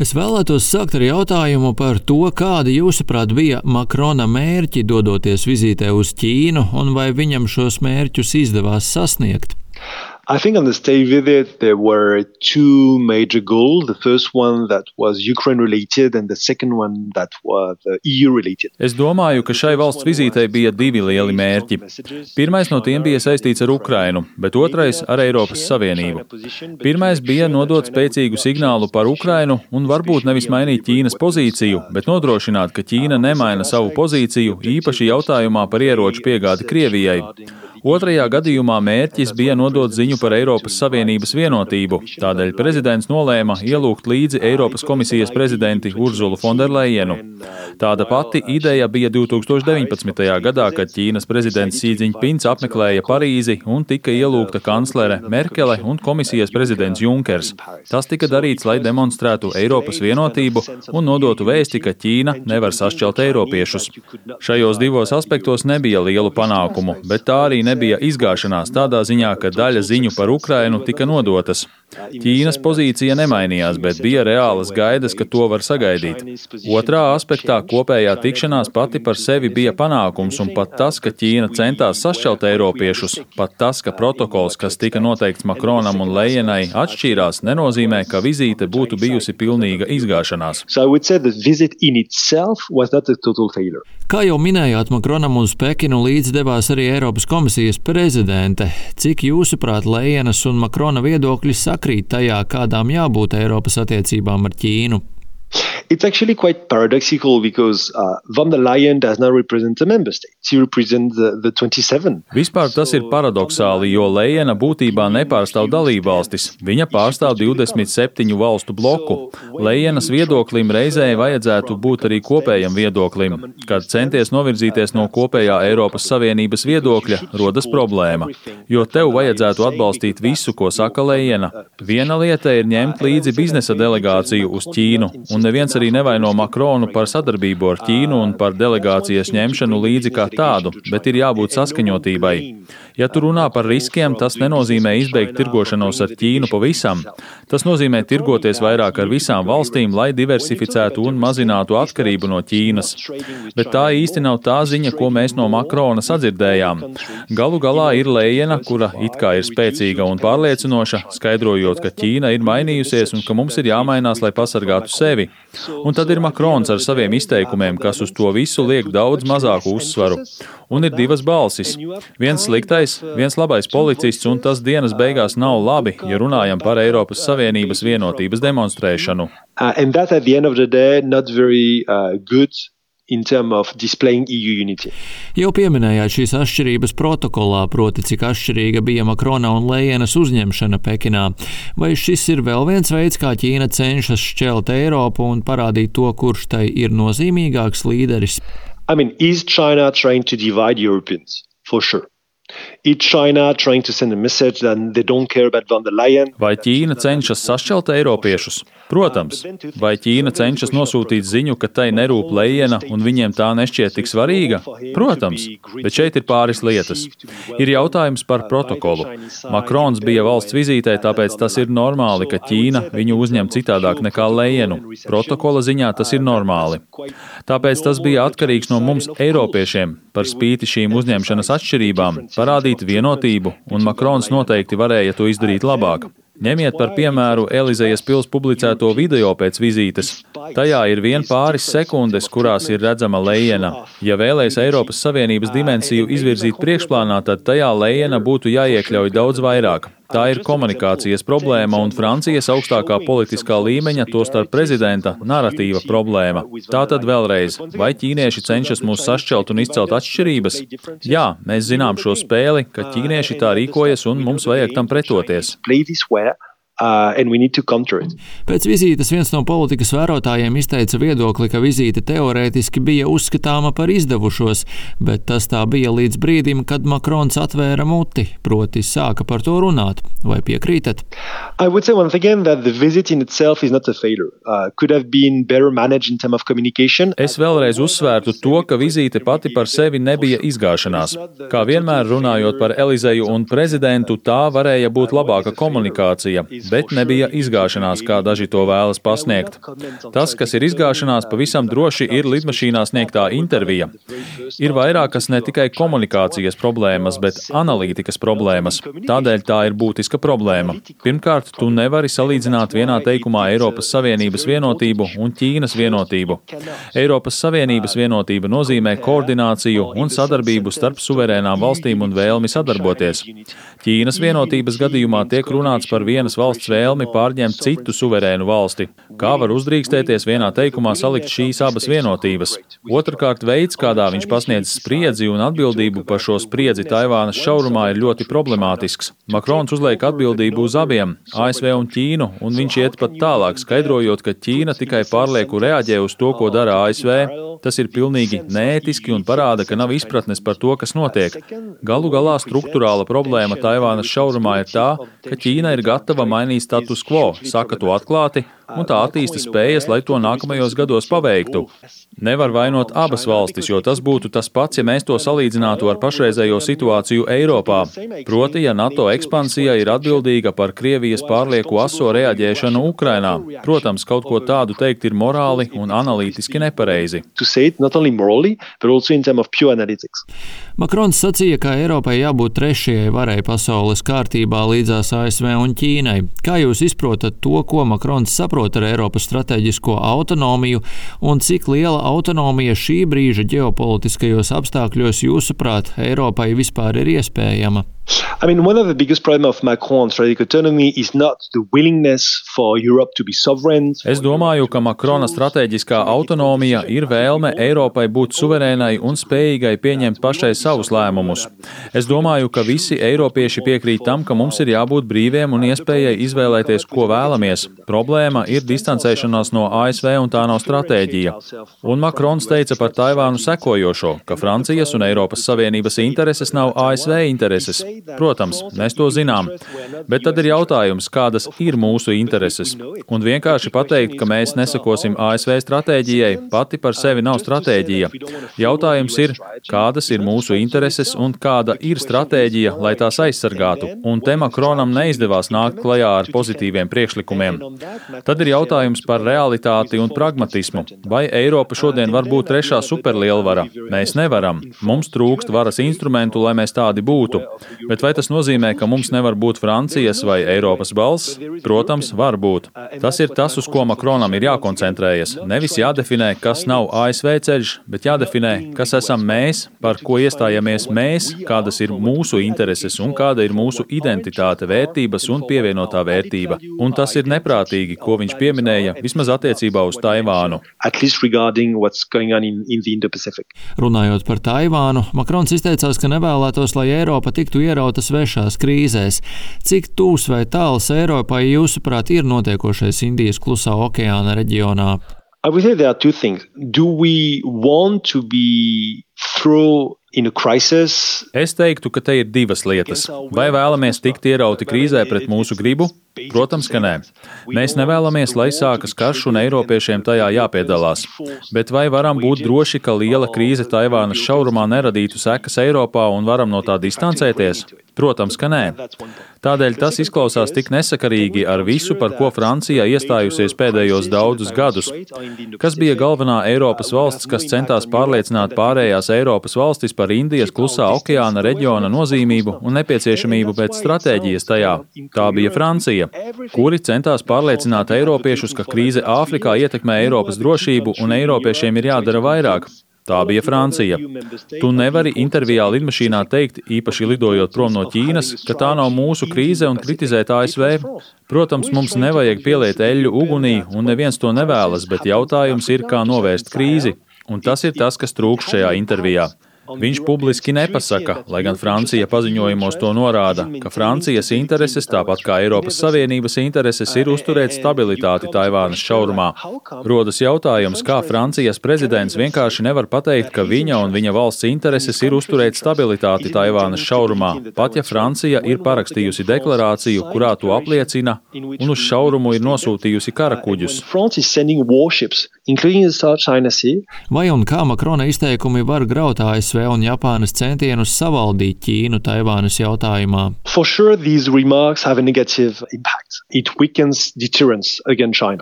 Es vēlētos sākt ar jautājumu par to, kādi jūsuprāt bija Makrona mērķi dodoties vizītē uz Ķīnu un vai viņam šos mērķus izdevās sasniegt. I think on the state visit there were two major goals. The first one that was Ukraine related and the second one that was EU related. Es domāju, ka šai valsts vizītei bija divi lieli mērķi. Pirmais no tiem bija saistīts ar Ukrainu, bet otrais ar Eiropas Savienību. Pirmais bija nodot spēcīgu signālu par Ukrainu un varbūt nevis mainīt Ķīnas pozīciju, bet nodrošināt, ka Ķīna nemaina savu pozīciju īpaši jautājumā par ieroču piegādi Krievijai. Otrajā gadījumā mērķis bija nodot ziņu par Eiropas Savienības vienotību, tādēļ prezidents nolēma ielūgt līdzi Eiropas komisijas prezidenti Urzulu Fonderlejienu. Tāda pati ideja bija 2019. gadā, kad Ķīnas prezidents Sīdziņpins apmeklēja Parīzi un tika ielūgta kanclere Merkele un komisijas prezidents Junkers. Tas tika darīts, lai demonstrētu Eiropas vienotību un nodotu vēsti, ka Ķīna nevar sašķelt eiropiešus. Šajos divos aspektos nebija lielu panākumu, bet tā arī nebija izgāšanās tādā ziņā, ka daļa ziņu par Ukrainu tika nodotas. Ķīnas pozīcija nemainījās, bet bija reālas gaidas, ka to var sagaidīt. Otrā aspektā kopējā tikšanās pati par sevi bija panākums, un pat tas, ka Ķīna centās sašķelt eiropiešus, pat tas, ka protokols, kas tika noteikts Makronam un Lejenai, atšķīrās, nenozīmē, ka vizīte būtu bijusi pilnīga izgāšanās. Kā jau minējāt, Makronam uz Pekinu līdz devās arī Eiropas komisijas prezidente. Cik jūsuprāt, Lejenas un Makrona viedokļi saka? Sakrīt tajā, kādām jābūt Eiropas attiecībām ar Ķīnu. It's actually quite paradoxical because uh, von der Leyen does not represent the member states. She represents the, the 27. Vispār tas ir paradoxāli, jo Lejena būtībā nepārstāv dalībvalstis. Viņa pārstāv 27 valstu bloku. Lejenas viedoklim reizē vajadzētu būt arī kopējam viedoklim. Kad centies novirzīties no kopējā Eiropas Savienības viedokļa, rodas problēma. Jo tev vajadzētu atbalstīt visu, ko saka Lejena. Viena lieta ir ņemt līdzi biznesa delegāciju uz Ķīnu, un neviens arī nevaino Makronu par sadarbību ar Ķīnu un par delegācijas ņemšanu līdzi kā tādu, bet ir jābūt saskaņotībai. Ja tu runā par riskiem, tas nenozīmē izbeigt tirgošanos ar Ķīnu pavisam. Tas nozīmē tirgoties vairāk ar visām valstīm, lai diversificētu un mazinātu atkarību no Ķīnas. Bet tā īsti nav tā ziņa, ko mēs no Makrona sadzirdējām. Galu galā ir Lējena, kura it kā ir spēcīga un pārliecinoša, skaidrojot, ka Ķīna ir mainījusies un ka mums ir jāmainās, lai pasargātu sevi. Un tad ir Makrons ar saviem izteikumiem, kas uz to visu liek daudz mazāku uzsvaru. Un ir divas balsis. Viens sliktais, viens labais policists, un tas dienas beigās nav labi, ja runājam par Eiropas Savienības vienotības demonstrēšanu. Uh, in terms of displaying EU unity. Jau pieminējāt šīs atšķirības protokolā, proti, cik atšķirīga bija Makrona un Lejenas uzņemšana Pekinā. Vai šis ir vēl viens veids, kā Ķīna cenšas šķelt Eiropu un parādīt to, kurš tai ir nozīmīgāks līderis? I mean, is China trying to divide Europeans? For sure. Vai Ķīna cenšas sašķelt eiropiešus? Protams, vai Ķīna cenšas nosūtīt ziņu, ka tai nerūp lejiena un viņiem tā nešķiet tik svarīga? Protams, bet šeit ir pāris lietas. Ir jautājums par protokolu. Makrons bija valsts vizītē, tāpēc tas ir normāli, ka Ķīna viņu uzņem citādāk nekā lejienu. Protokola ziņā tas ir normāli. Tāpēc tas bija atkarīgs no mums, eiropiešiem, par spīti šīm uzņemšanas atšķirībām, parādīt vienotību, un Makrons noteikti varēja to izdarīt labāk. Ņemiet par piemēru Elizejas pils publicēto video pēc vizītes. Tajā ir vien pāris sekundes, kurās ir redzama lejiena. Ja vēlēs Eiropas Savienības dimensiju izvirzīt priekšplānā, tad tajā lejiena būtu jāiekļauj daudz vairāk. Tā ir komunikācijas problēma un Francijas augstākā politiskā līmeņa, tostarp prezidenta, narratīva problēma. Tātad vēlreiz, vai ķīnieši cenšas mūs sašķelt un izcelt atšķirības? Jā, mēs zinām šo spēli, ka ķīnieši tā rīkojas un mums vajag tam pretoties. Uh, Pēc vizītes viens no politikas vērotājiem izteica viedokli, ka vizīte teorētiski bija uzskatāma par izdevušos, bet tas tā bija līdz brīdim, kad Makrons atvēra muti, proti sāka par to runāt. Vai piekrītat? Again, uh, es vēlreiz uzsvērtu to, ka vizīte pati par sevi nebija izgāšanās. Kā vienmēr runājot par Elizeju un prezidentu, tā varēja būt labāka komunikācija bet nebija izgāšanās, kā daži to vēlas pasniegt. Tas, kas ir izgāšanās, pavisam droši ir lidmašīnā sniegtā intervija. Ir vairākas ne tikai komunikācijas problēmas, bet analītikas problēmas. Tādēļ tā ir būtiska problēma. Pirmkārt, tu nevari salīdzināt vienā teikumā Eiropas Savienības vienotību un Ķīnas vienotību. Eiropas Savienības vienotība nozīmē koordināciju un sadarbību starp suverēnām valstīm un vēlmi sadarboties. Ķīnas vienotības gadījumā tiek runāts par vienas valsts vēlmi pārņemt citu suverēnu valsti. Kā var uzdrīkstēties vienā teikumā salikt šīs abas vienotības? Otrakārt, veids, kādā viņš pasniedz spriedzi un atbildību par šo spriedzi Taivānas šaurumā, ir ļoti problemātisks. Makrons uzliek atbildību uz abiem - ASV un Ķīnu, un viņš iet pat tālāk, skaidrojot, ka Ķīna tikai pārlieku reaģē uz to, ko dara ASV. Tas ir pilnīgi neētiski un parāda, ka nav izpratnes par to, kas notiek. Galu galā struktūrāla problēma Taivānas šaurumā ir tā, ka Ķīna ir gatava mainīt status quo, saka to atklāti, un tā attīsta spējas, lai to nākamajos gados paveiktu. Nevar vainot abas valstis, jo tas būtu tas pats, ja mēs to salīdzinātu ar pašreizējo situāciju Eiropā. Proti, ja NATO ekspansija ir atbildīga par Krievijas pārlieku aso reaģēšanu Ukrainā. Protams, kaut ko tādu teikt ir morāli un analītiski nepareizi. Makrons sacīja, ka Eiropai jābūt trešajai varai pasaules kārtībā līdzās ASV un Ķīnai. Kā jūs izprotat to, ko Makrons saprot ar Eiropas strateģisko autonomiju un cik liela autonomija šī brīža ģeopolitiskajos apstākļos, jūsuprāt, Eiropai vispār ir iespējama? I mean, one of the biggest problems of Macron's strategic autonomy is not the willingness for Europe to be sovereign. Es domāju, ka Makrona strateģiskā autonomija ir vēlme Eiropai būt suverēnai un spējīgai pieņemt pašai savus lēmumus. Es domāju, ka visi eiropieši piekrīt tam, ka mums ir jābūt brīviem un iespējai izvēlēties, ko vēlamies. Problēma ir distancēšanās no ASV un tā nav stratēģija. Un Makrons teica par Taivānu sekojošo, ka Francijas un Eiropas Savienības intereses nav ASV intereses. Protams, mēs to zinām, bet tad ir jautājums, kādas ir mūsu intereses. Un vienkārši pateikt, ka mēs nesakosim ASV stratēģijai, pati par sevi nav stratēģija. Jautājums ir, kādas ir mūsu intereses un kāda ir stratēģija, lai tās aizsargātu. Un te Makronam neizdevās nākt klajā ar pozitīviem priekšlikumiem. Tad ir jautājums par realitāti un pragmatismu. Vai Eiropa šodien var būt trešā superlielvara? Mēs nevaram. Mums trūkst varas instrumentu, lai mēs tādi būtu. Bet vai tas nozīmē, ka mums nevar būt Francijas vai Eiropas balss? Protams, var būt. Tas ir tas, uz ko Makronam ir jākoncentrējas. Nevis jādefinē, kas nav ASV ceļš, bet jādefinē, kas esam mēs, par ko iestājamies mēs, kādas ir mūsu intereses un kāda ir mūsu identitāte, vērtības un pievienotā vērtība. Un tas ir neprātīgi, ko viņš pieminēja, vismaz attiecībā uz Taivānu. Runājot par Taivānu, Makrons izteicās, ka nevēlētos, lai Eiropa tiktu ierauta ierauta svešās krīzēs. Cik tūs vai tāls Eiropai, jūsuprāt, ir notiekošais Indijas klusā okeāna reģionā? I would say there are two things. Do we want to be through Es teiktu, ka te ir divas lietas. Vai vēlamies tikt ierauti krīzē pret mūsu gribu? Protams, ka nē. Mēs nevēlamies, lai sākas karš un Eiropiešiem tajā jāpiedalās. Bet vai varam būt droši, ka liela krīze Taivānas šaurumā neradītu sekas Eiropā un varam no tā distancēties? Protams, ka nē. Tādēļ tas izklausās tik nesakarīgi ar visu, par ko Francija iestājusies pēdējos daudzus gadus. Kas bija galvenā Eiropas valsts, kas centās pārliecināt pārējās Eiropas valstis par Indijas klusā okeāna reģiona nozīmību un nepieciešamību pēc stratēģijas tajā? Tā bija Francija, kuri centās pārliecināt Eiropiešus, ka krīze Āfrikā ietekmē Eiropas drošību un Eiropiešiem ir jādara vairāk. Tā bija Francija. Tu nevari intervijā lidmašīnā teikt, īpaši lidojot prom no Ķīnas, ka tā nav mūsu krīze un kritizēt ASV. Protams, mums nevajag pieliet eļļu ugunī, un neviens to nevēlas, bet jautājums ir, kā novērst krīzi. Un tas ir tas, kas trūkst šajā intervijā. Viņš publiski nepasaka, lai gan Francija paziņojumos to norāda, ka Francijas intereses, tāpat kā Eiropas Savienības intereses, ir uzturēt stabilitāti Taivānas šaurumā. Rodas jautājums, kā Francijas prezidents vienkārši nevar pateikt, ka viņa un viņa valsts intereses ir uzturēt stabilitāti Taivānas šaurumā, pat ja Francija ir parakstījusi deklarāciju, kurā to apliecina, un uz šaurumu ir nosūtījusi karakuģus. Vai un kā Makrona izteikumi var graut ASV ASV un Japānas centienus savaldīt Ķīnu Taivānas jautājumā. Sure,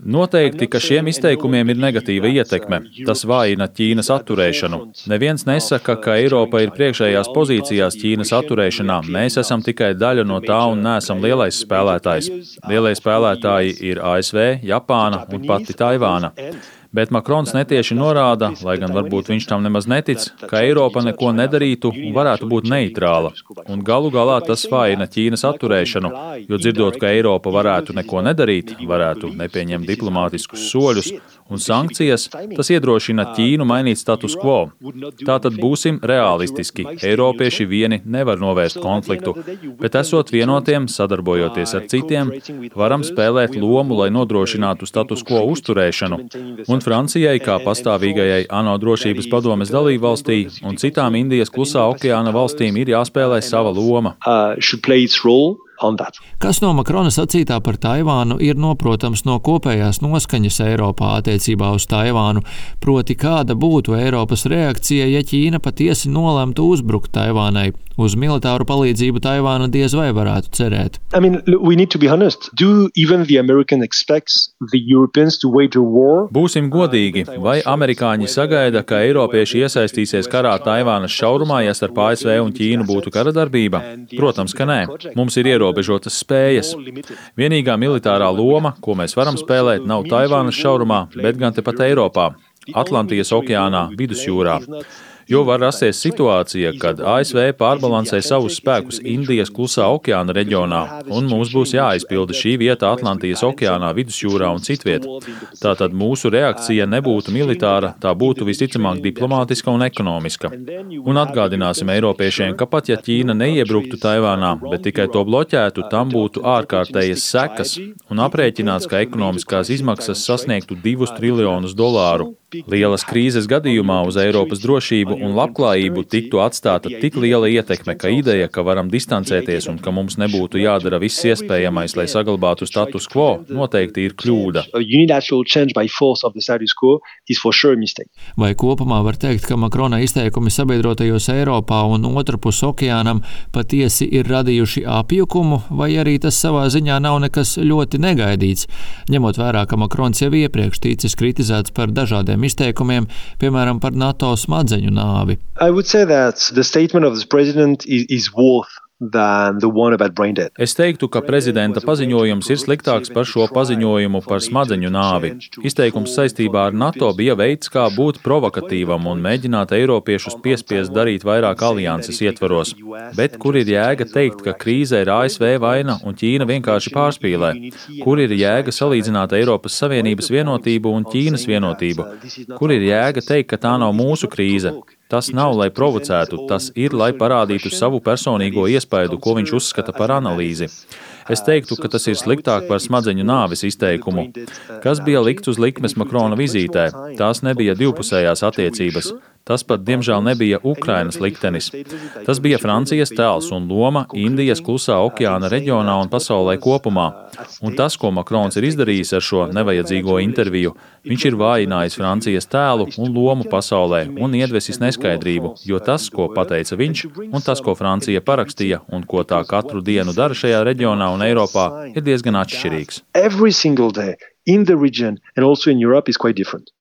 Noteikti, ka šiem izteikumiem ir negatīva ietekme. Tas vājina Ķīnas atturēšanu. Neviens nesaka, ka Eiropa ir priekšējās pozīcijās Ķīnas atturēšanā. Mēs esam tikai daļa no tā un neesam lielais spēlētājs. Lielie spēlētāji ir ASV, Japāna un pati Taivāna. Bet Makrons netieši norāda, lai gan varbūt viņš tam nemaz netic, ka Eiropa neko nedarītu un varētu būt neitrāla. Un galu galā tas vājina Ķīnas atturēšanu, jo dzirdot, ka Eiropa varētu neko nedarīt, varētu nepieņemt diplomātiskus soļus un sankcijas, tas iedrošina Ķīnu mainīt status quo. Tātad būsim realistiski. Eiropieši vieni nevar novērst konfliktu, bet esot vienotiem, sadarbojoties ar citiem, varam spēlēt lomu, lai nodrošinātu status quo uzturēšanu. Un un Francijai, kā pastāvīgajai ANO drošības padomes dalībvalstī un citām Indijas klusā okeāna valstīm ir jāspēlē sava loma. Uh, Kas no Makrona sacītā par Taivānu ir noprotams no kopējās noskaņas Eiropā attiecībā uz Taivānu, proti kāda būtu Eiropas reakcija, ja Ķīna patiesi nolemtu uzbrukt Taivānai. Uz militāru palīdzību Taivāna diez vai varētu cerēt. I mean, Būsim godīgi, vai amerikāņi sagaida, ka eiropieši iesaistīsies karā Taivānas šaurumā, ja starp ASV un Ķīnu būtu kara darbība? Protams, ka nē. Mums ir ierobežojumi ierobežotas spējas. Vienīgā militārā loma, ko mēs varam spēlēt, nav Taivānas šaurumā, bet gan tepat Eiropā, Atlantijas okeānā, Vidusjūrā. Jo var rasties situācija, kad ASV pārbalansē savus spēkus Indijas klusā okeāna reģionā, un mums būs jāizpilda šī vieta Atlantijas okeānā, vidusjūrā un citviet. Tātad mūsu reakcija nebūtu militāra, tā būtu visticamāk diplomātiska un ekonomiska. Un atgādināsim Eiropiešiem, ka pat ja Ķīna neiebruktu Taivānā, bet tikai to bloķētu, tam būtu ārkārtējas sekas, un aprēķināts, ka ekonomiskās izmaksas sasniegtu divus triljonus dolāru. Lielas krīzes gadījumā uz Eiropas drošību un labklājību tiktu atstāta tik liela ietekme, ka ideja, ka varam distancēties un ka mums nebūtu jādara viss iespējamais, lai saglabātu status quo, noteikti ir kļūda. Vai kopumā var teikt, ka Makrona izteikumi sabiedrotajos Eiropā un otrpus okeānam patiesi ir radījuši apjukumu, vai arī tas savā ziņā nav nekas ļoti negaidīts, ņemot vērā, ka Makrons jau iepriekš ticis kritizēts par dažādiem šādiem izteikumiem, piemēram, par NATO smadzeņu nāvi. I would say that the statement of the president is, is worth Es teiktu, ka prezidenta paziņojums ir sliktāks par šo paziņojumu par smadzeņu nāvi. Izteikums saistībā ar NATO bija veids, kā būt provokatīvam un mēģināt eiropiešus piespiest darīt vairāk alianses ietvaros. Bet kur ir jēga teikt, ka krīze ir ASV vaina un Ķīna vienkārši pārspīlē? Kur ir jēga salīdzināt Eiropas Savienības vienotību un Ķīnas vienotību? Kur ir jēga teikt, ka tā nav mūsu krīze? Tas nav, lai provocētu, tas ir, lai parādītu savu personīgo iespaidu, ko viņš uzskata par analīzi. Es teiktu, ka tas ir sliktāk par smadzeņu nāves izteikumu. Kas bija likt uz likmes Makrona vizītē? Tās nebija divpusējās attiecības. Tas pat, diemžēl, nebija Ukrainas liktenis. Tas bija Francijas tēls un loma Indijas klusā okeāna reģionā un pasaulē kopumā. Un tas, ko Makrons ir izdarījis ar šo nevajadzīgo interviju, viņš ir vājinājis Francijas tēlu un lomu pasaulē un iedvesis neskaidrību, jo tas, ko pateica viņš, un tas, ko Francija parakstīja un ko tā katru dienu dara šajā reģionā un Eiropā, ir diezgan atšķirīgs.